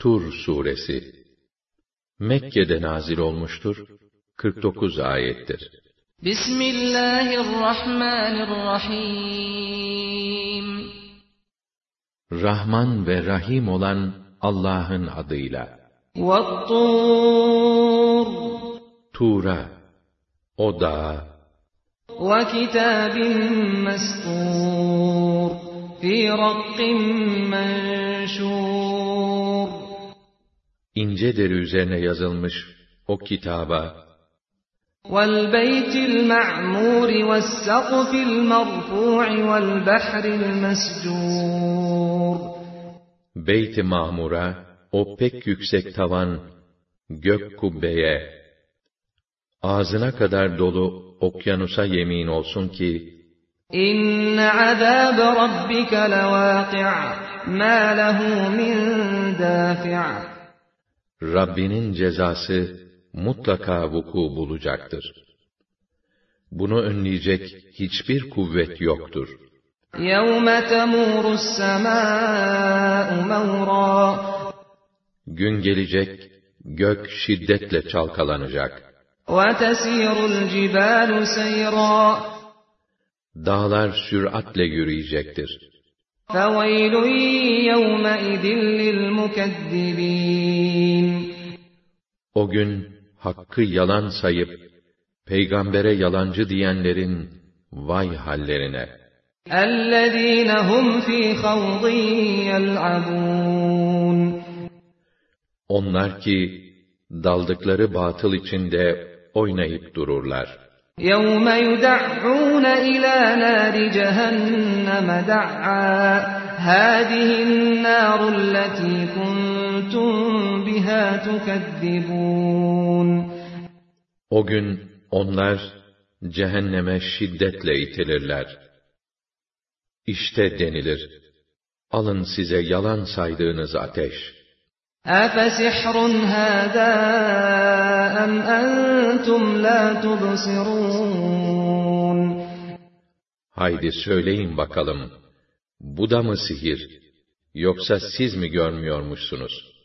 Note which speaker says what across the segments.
Speaker 1: Tur suresi Mekke'de nazil olmuştur. 49 ayettir.
Speaker 2: Bismillahirrahmanirrahim
Speaker 1: Rahman ve Rahim olan Allah'ın adıyla.
Speaker 2: Vattur
Speaker 1: Tura O da
Speaker 2: Ve kitabin mestur Fi rakkim menşur
Speaker 1: ince deri üzerine yazılmış o kitaba,
Speaker 2: وَالْبَيْتِ الْمَعْمُورِ وَالسَّقْفِ الْمَرْفُوعِ وَالْبَحْرِ الْمَسْجُورِ
Speaker 1: Beyt-i Mahmur'a, o pek yüksek tavan, gök kubbeye, ağzına kadar dolu okyanusa yemin olsun ki,
Speaker 2: اِنَّ عَذَابَ رَبِّكَ لَوَاقِعٌ مَا لَهُ مِنْ دَافِعٍ
Speaker 1: Rabbinin cezası mutlaka vuku bulacaktır. Bunu önleyecek hiçbir kuvvet yoktur.
Speaker 2: يَوْمَ تَمُورُ السَّمَاءُ مَوْرًا
Speaker 1: Gün gelecek, gök şiddetle çalkalanacak.
Speaker 2: وَتَسِيرُ الْجِبَالُ سَيْرًا
Speaker 1: Dağlar süratle yürüyecektir.
Speaker 2: فَوَيْلٌ يَوْمَئِذٍ لِلْمُكَذِّبِينَ
Speaker 1: O gün hakkı yalan sayıp peygambere yalancı diyenlerin vay hallerine.
Speaker 2: الَّذ۪ينَ هُمْ ف۪ي خَوْضٍ يَلْعَبُونَ
Speaker 1: Onlar ki daldıkları batıl içinde oynayıp dururlar.
Speaker 2: يَوْمَ يُدَعُّونَ إِلَى نَارِ جَهَنَّمَ دَعًّا هَذِهِ النَّارُ الَّتِي كُنْتُمْ بِهَا تُكَذِّبُونَ
Speaker 1: O gün onlar cehenneme şiddetle itilirler. İşte denilir, alın size yalan saydığınız ateş.
Speaker 2: أَفَسِحْرٌ هَذَا أَمْ أَنْتُمْ لَا تُبْصِرُونَ
Speaker 1: Haydi söyleyin bakalım, bu da mı sihir, yoksa siz mi görmüyormuşsunuz?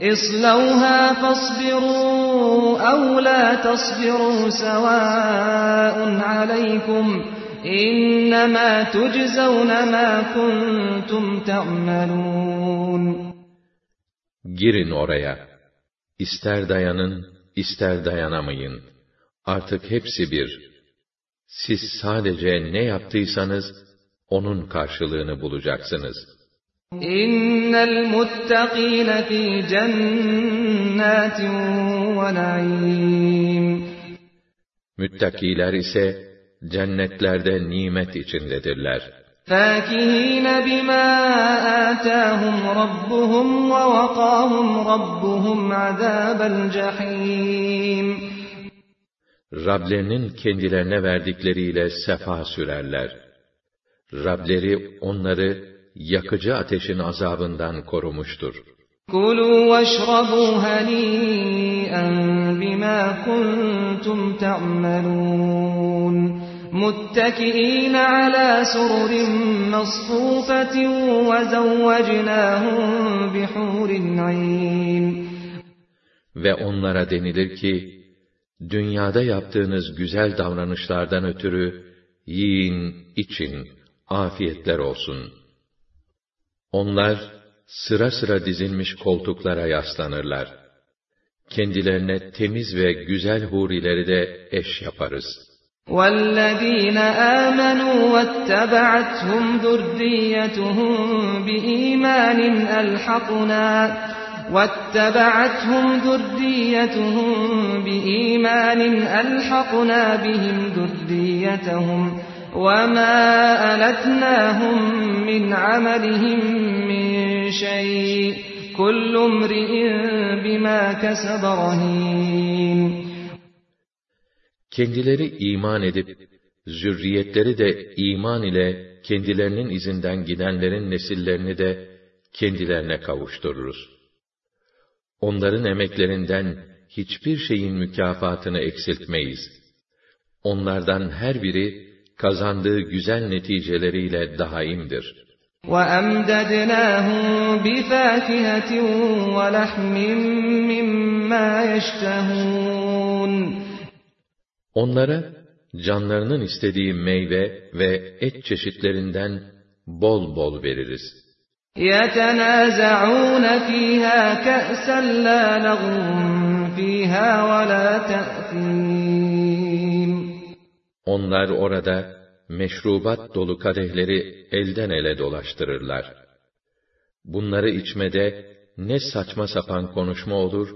Speaker 2: اصْلَوْهَا فَاصْبِرُوا أَوْ لَا تَصْبِرُوا سَوَاءٌ عَلَيْكُمْ إِنَّمَا تُجْزَوْنَ مَا كُنْتُمْ تَعْمَلُونَ
Speaker 1: Girin oraya. İster dayanın, ister dayanamayın. Artık hepsi bir. Siz sadece ne yaptıysanız, onun karşılığını bulacaksınız.
Speaker 2: إِنَّ الْمُتَّقِينَ فِي جَنَّاتٍ وَنَعِيمٍ
Speaker 1: Müttakiler ise cennetlerde nimet içindedirler.
Speaker 2: فَاكِهِينَ بِمَا آتَاهُمْ رَبُّهُمْ وَوَقَاهُمْ رَبُّهُمْ عَذَابَ الْجَحِيمِ
Speaker 1: Rablerinin kendilerine verdikleriyle sefa sürerler. Rableri onları yakıcı ateşin azabından korumuştur.
Speaker 2: كُلُوا وَاشْرَبُوا هَنِيئًا بِمَا كُنْتُمْ تَعْمَلُونَ مُتَّكِئِينَ عَلَى سُرُرٍ مَصْفُوفَةٍ وَزَوَّجْنَاهُمْ بِحُورٍ عِينٍ
Speaker 1: Ve onlara denilir ki, dünyada yaptığınız güzel davranışlardan ötürü, yiyin, için, afiyetler olsun. Onlar, sıra sıra dizilmiş koltuklara yaslanırlar. Kendilerine temiz ve güzel hurileri de eş yaparız.
Speaker 2: وَالَّذ۪ينَ آمَنُوا وَاتَّبَعَتْهُمْ ذُرِّيَّتُهُمْ بِإِيمَانٍ أَلْحَقْنَا وَاتَّبَعَتْهُمْ ذُرِّيَّتُهُمْ بِإِيمَانٍ أَلْحَقْنَا بِهِمْ ذُرِّيَّتَهُمْ وَمَا أَلَتْنَاهُمْ مِنْ عَمَلِهِمْ مِنْ شَيْءٍ كُلُّ امْرِئٍ بِمَا كَسَبَ رَهِينٌ
Speaker 1: Kendileri iman edip, zürriyetleri de iman ile kendilerinin izinden gidenlerin nesillerini de kendilerine kavuştururuz. Onların emeklerinden hiçbir şeyin mükafatını eksiltmeyiz. Onlardan her biri kazandığı güzel neticeleriyle daimdir.
Speaker 2: وَأَمْدَدْنَاهُمْ بِفَاكِهَةٍ وَلَحْمٍ مِّمَّا يَشْتَهُونَ
Speaker 1: Onlara canlarının istediği meyve ve et çeşitlerinden bol bol veririz.
Speaker 2: يَتَنَازَعُونَ فِيهَا كَأْسًا لَا لَغْوٌ فِيهَا وَلَا تَأْثِيمٌ
Speaker 1: Onlar orada meşrubat dolu kadehleri elden ele dolaştırırlar. Bunları içmede ne saçma sapan konuşma olur,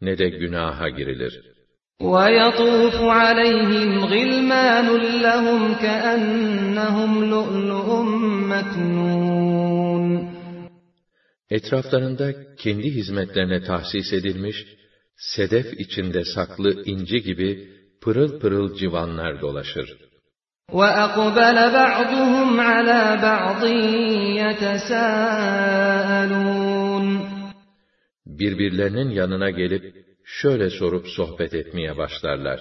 Speaker 1: ne de günaha girilir.
Speaker 2: وَيَطُوفُ عَلَيْهِمْ غِلْمَانٌ لَهُمْ كَأَنَّهُمْ لُؤْلُؤٌ مَكْنُونٌ
Speaker 1: Etraflarında kendi hizmetlerine tahsis edilmiş, sedef içinde saklı inci gibi pırıl pırıl civanlar dolaşır.
Speaker 2: وَأَقْبَلَ بَعْضُهُمْ عَلَى بَعْضٍ يَتَسَاءَلُونَ
Speaker 1: Birbirlerinin yanına gelip şöyle sorup sohbet etmeye başlarlar.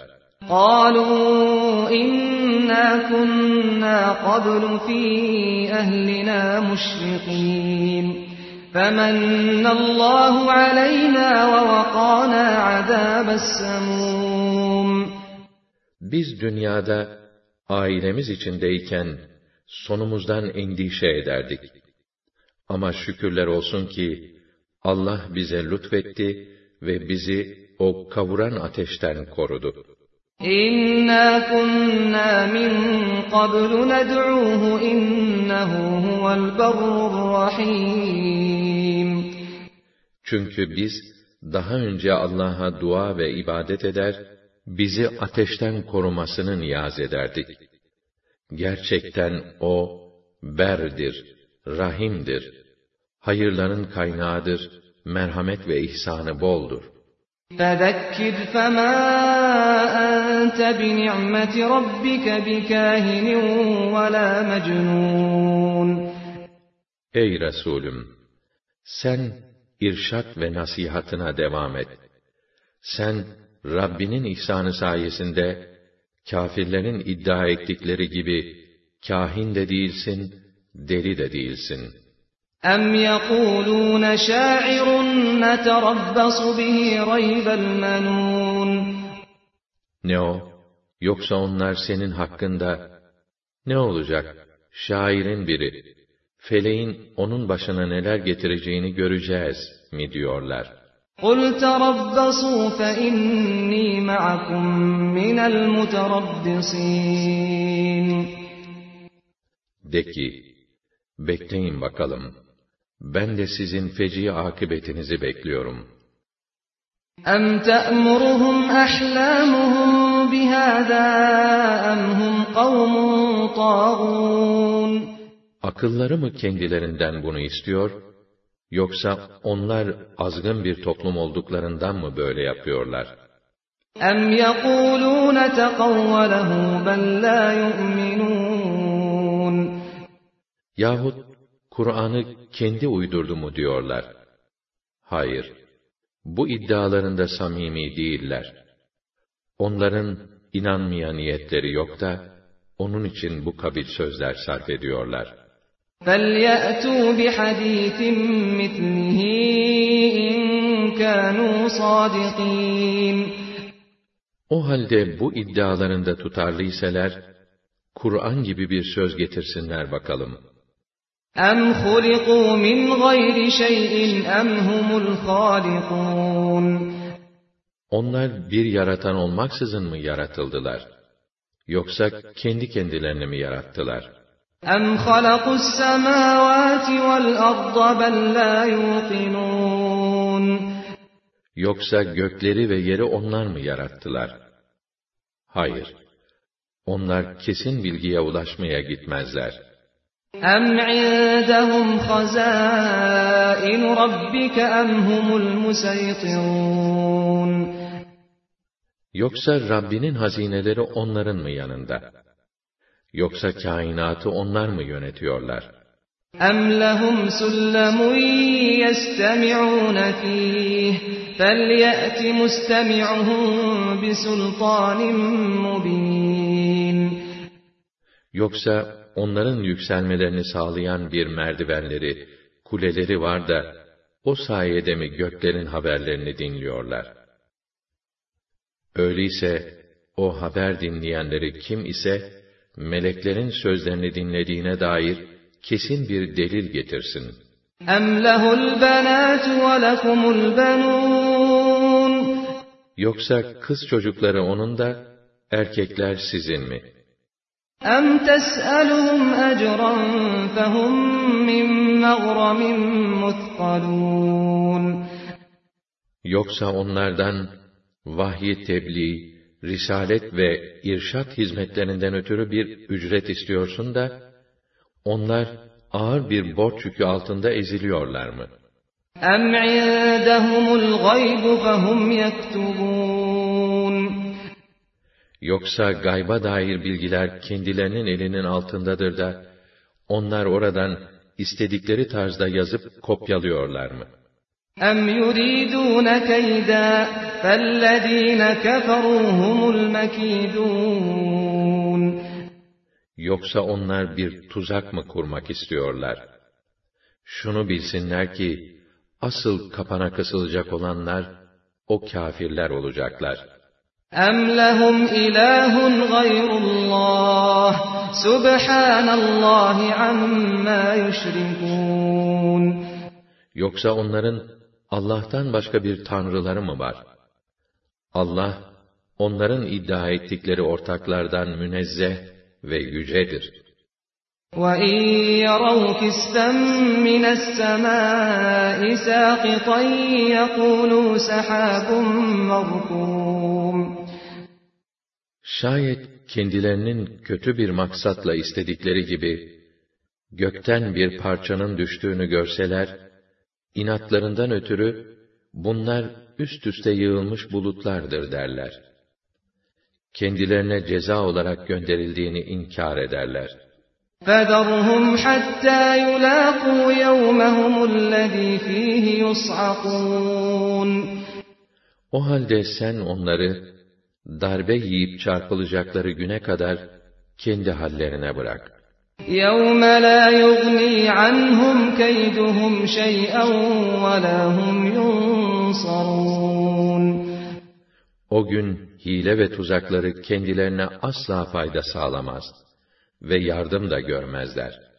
Speaker 2: قَالُوا إِنَّا كُنَّا قَبْلُ فِي أَهْلِنَا مُشْفِقِينَ فَمَنَّ اللّٰهُ عَلَيْنَا وَوَقَانَا عَذَابَ السَّمُومِ
Speaker 1: biz dünyada ailemiz içindeyken sonumuzdan endişe ederdik. Ama şükürler olsun ki Allah bize lütfetti ve bizi o kavuran ateşten korudu.
Speaker 2: İnna kunna min qablu ned'uhu innehu huvel berrur rahim.
Speaker 1: Çünkü biz daha önce Allah'a dua ve ibadet eder, bizi ateşten korumasını niyaz ederdik. Gerçekten O, berdir, rahimdir, hayırların kaynağıdır, merhamet ve ihsanı boldur.
Speaker 2: فَذَكِّرْ فَمَا أَنْتَ بِنِعْمَةِ رَبِّكَ بِكَاهِنٍ وَلَا مَجْنُونٍ
Speaker 1: Ey Resulüm! Sen irşat ve nasihatına devam et. Sen Rabbinin ihsanı sayesinde kâfirlerin iddia ettikleri gibi kahin de değilsin, deli de değilsin.
Speaker 2: اَمْ يَقُولُونَ شَاعِرٌ نَتَرَبَّصُ بِهِ رَيْبَ الْمَنُونَ
Speaker 1: Ne o? Yoksa onlar senin hakkında ne olacak? Şairin biri, feleğin onun başına neler getireceğini göreceğiz mi diyorlar.
Speaker 2: قُلْ تَرَبَّصُوا فَإِنِّي مَعَكُمْ مِنَ الْمُتَرَبِّصِينَ
Speaker 1: De ki, bekleyin bakalım. Ben de sizin feci akıbetinizi bekliyorum.
Speaker 2: أَمْ تَأْمُرُهُمْ أَحْلَامُهُمْ بِهَذَا أَمْ هُمْ قَوْمٌ طَاغُونَ
Speaker 1: Akılları mı kendilerinden bunu istiyor, yoksa onlar azgın bir toplum olduklarından mı böyle yapıyorlar?
Speaker 2: أَمْ يَقُولُونَ تَقَوَّلَهُ بَلْ لَا يُؤْمِنُونَ
Speaker 1: Yahut Kur'an'ı kendi uydurdu mu diyorlar? Hayır, bu iddialarında samimi değiller. Onların inanmaya niyetleri yok da, onun için bu kabil sözler sarf ediyorlar.
Speaker 2: فَلْيَأْتُوا بِحَدِيثٍ مِثْلِهِ إِنْ كَانُوا صَادِقِينَ
Speaker 1: O halde bu iddialarında tutarlıyseler, Kur'an gibi bir söz getirsinler bakalım.
Speaker 2: أَمْ خُلِقُوا مِنْ غَيْرِ شَيْءٍ أَمْ هُمُ الْخَالِقُونَ
Speaker 1: Onlar bir yaratan olmaksızın mı yaratıldılar? Yoksa kendi kendilerini mi yarattılar?
Speaker 2: أَمْ خَلَقُوا السَّمَاوَاتِ وَالْأَرْضَ بَلْ لَا يُوقِنُونَ
Speaker 1: Yoksa gökleri ve yeri onlar mı yarattılar? Hayır. Onlar kesin bilgiye ulaşmaya gitmezler.
Speaker 2: أَمْ عِندَهُمْ خَزَائِنُ رَبِّكَ أَمْ هُمُ الْمُسَيْطِرُونَ
Speaker 1: Yoksa Rabbinin hazineleri onların mı yanında? Yoksa kainatı onlar mı yönetiyorlar?
Speaker 2: أَمْ لَهُمْ سُلَّمٌ يَسْتَمِعُونَ فِيهِ فَلْيَأْتِ مُسْتَمِعُهُم بِسُلْطَانٍ مُّبِينٍ
Speaker 1: Yoksa onların yükselmelerini sağlayan bir merdivenleri, kuleleri var da, o sayede mi göklerin haberlerini dinliyorlar? Öyleyse, o haber dinleyenleri kim ise, meleklerin sözlerini dinlediğine dair kesin bir delil getirsin.
Speaker 2: اَمْ لَهُ الْبَنَاتُ وَلَكُمُ الْبَنُونَ
Speaker 1: Yoksa kız çocukları onun da, erkekler sizin mi?
Speaker 2: اَمْ تَسْأَلُهُمْ أَجْرًا فَهُمْ مِنْ مَغْرَمٍ مُثْقَلُونَ
Speaker 1: Yoksa onlardan vahyi tebliğ, risalet ve irşat hizmetlerinden ötürü bir ücret istiyorsun da, onlar ağır bir borç yükü altında eziliyorlar mı?
Speaker 2: اَمْ عِندَهُمُ الْغَيْبُ فَهُمْ يَكْتُبُونَ
Speaker 1: Yoksa gayba dair bilgiler kendilerinin elinin altındadır da, onlar oradan istedikleri tarzda yazıp kopyalıyorlar mı?
Speaker 2: اَمْ يُرِيدُونَ كَيْدًا فَالَّذ۪ينَ كَفَرُوا هُمُ الْمَك۪يدُونَ
Speaker 1: Yoksa onlar bir tuzak mı kurmak istiyorlar? Şunu bilsinler ki, asıl kapana kısılacak olanlar, o kâfirler olacaklar.
Speaker 2: اَمْ لَهُمْ اِلَٰهٌ غَيْرُ اللّٰهِ سُبْحَانَ اللّٰهِ عَمَّا يُشْرِكُونَ
Speaker 1: Yoksa onların Allah'tan başka bir tanrıları mı var? Allah, onların iddia ettikleri ortaklardan münezzeh ve yücedir.
Speaker 2: وَاِنْ يَرَوْا كِسْفًا مِنَ السَّمَاءِ سَاقِطًا يَقُولُوا سَحَابٌ مَرْكُومٌ
Speaker 1: Şayet kendilerinin kötü bir maksatla istedikleri gibi, gökten bir parçanın düştüğünü görseler, inatlarından ötürü, bunlar üst üste yığılmış bulutlardır derler. Kendilerine ceza olarak gönderildiğini inkar ederler.
Speaker 2: فَذَرْهُمْ حَتَّى يُلَاقُوا يَوْمَهُمُ الَّذ۪ي ف۪يهِ يُصْعَقُونَ
Speaker 1: O halde sen onları, darbe yiyip çarpılacakları güne kadar, kendi hallerine bırak.
Speaker 2: يَوْمَ لَا يُغْنِي عَنْهُمْ كَيْدُهُمْ شَيْئًا وَلَا هُمْ يُنصَرُونَ
Speaker 1: O gün hile ve tuzakları kendilerine asla fayda sağlamaz ve yardım da görmezler.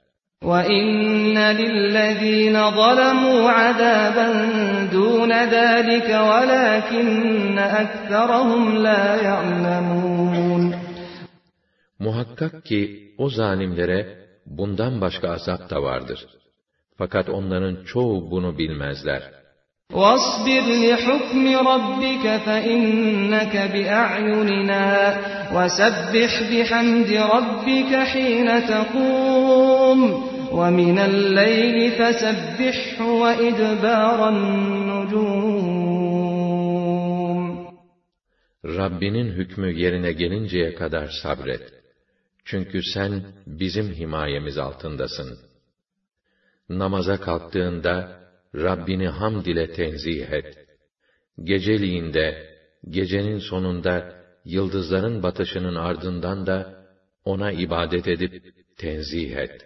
Speaker 2: وَإِنَّ لِلَّذ۪ينَ ظَلَمُوا عَذَابًا دُونَ ذَٰلِكَ وَلَٰكِنَّ أَكْثَرَهُمْ لَا يَعْلَمُونَ
Speaker 1: Muhakkak ki o zalimlere bundan başka azap da vardır. Fakat onların çoğu bunu bilmezler.
Speaker 2: وَاصْبِرْ لِحُكْمِ رَبِّكَ فَإِنَّكَ بِأَعْيُنِنَا وَسَبِّحْ بِحَمْدِ رَبِّكَ حِينَ تَقُومُ وَمِنَ اللَّيْلِ فَسَبِّحْهُ وَإِدْبَارَ النُّجُومِ
Speaker 1: Rabbinin hükmü yerine gelinceye kadar sabret. Çünkü sen bizim himayemiz altındasın. Namaza kalktığında, Rabbini hamd ile tenzih et. Geceliğinde, gecenin sonunda, yıldızların batışının ardından da, ona ibadet edip tenzih et.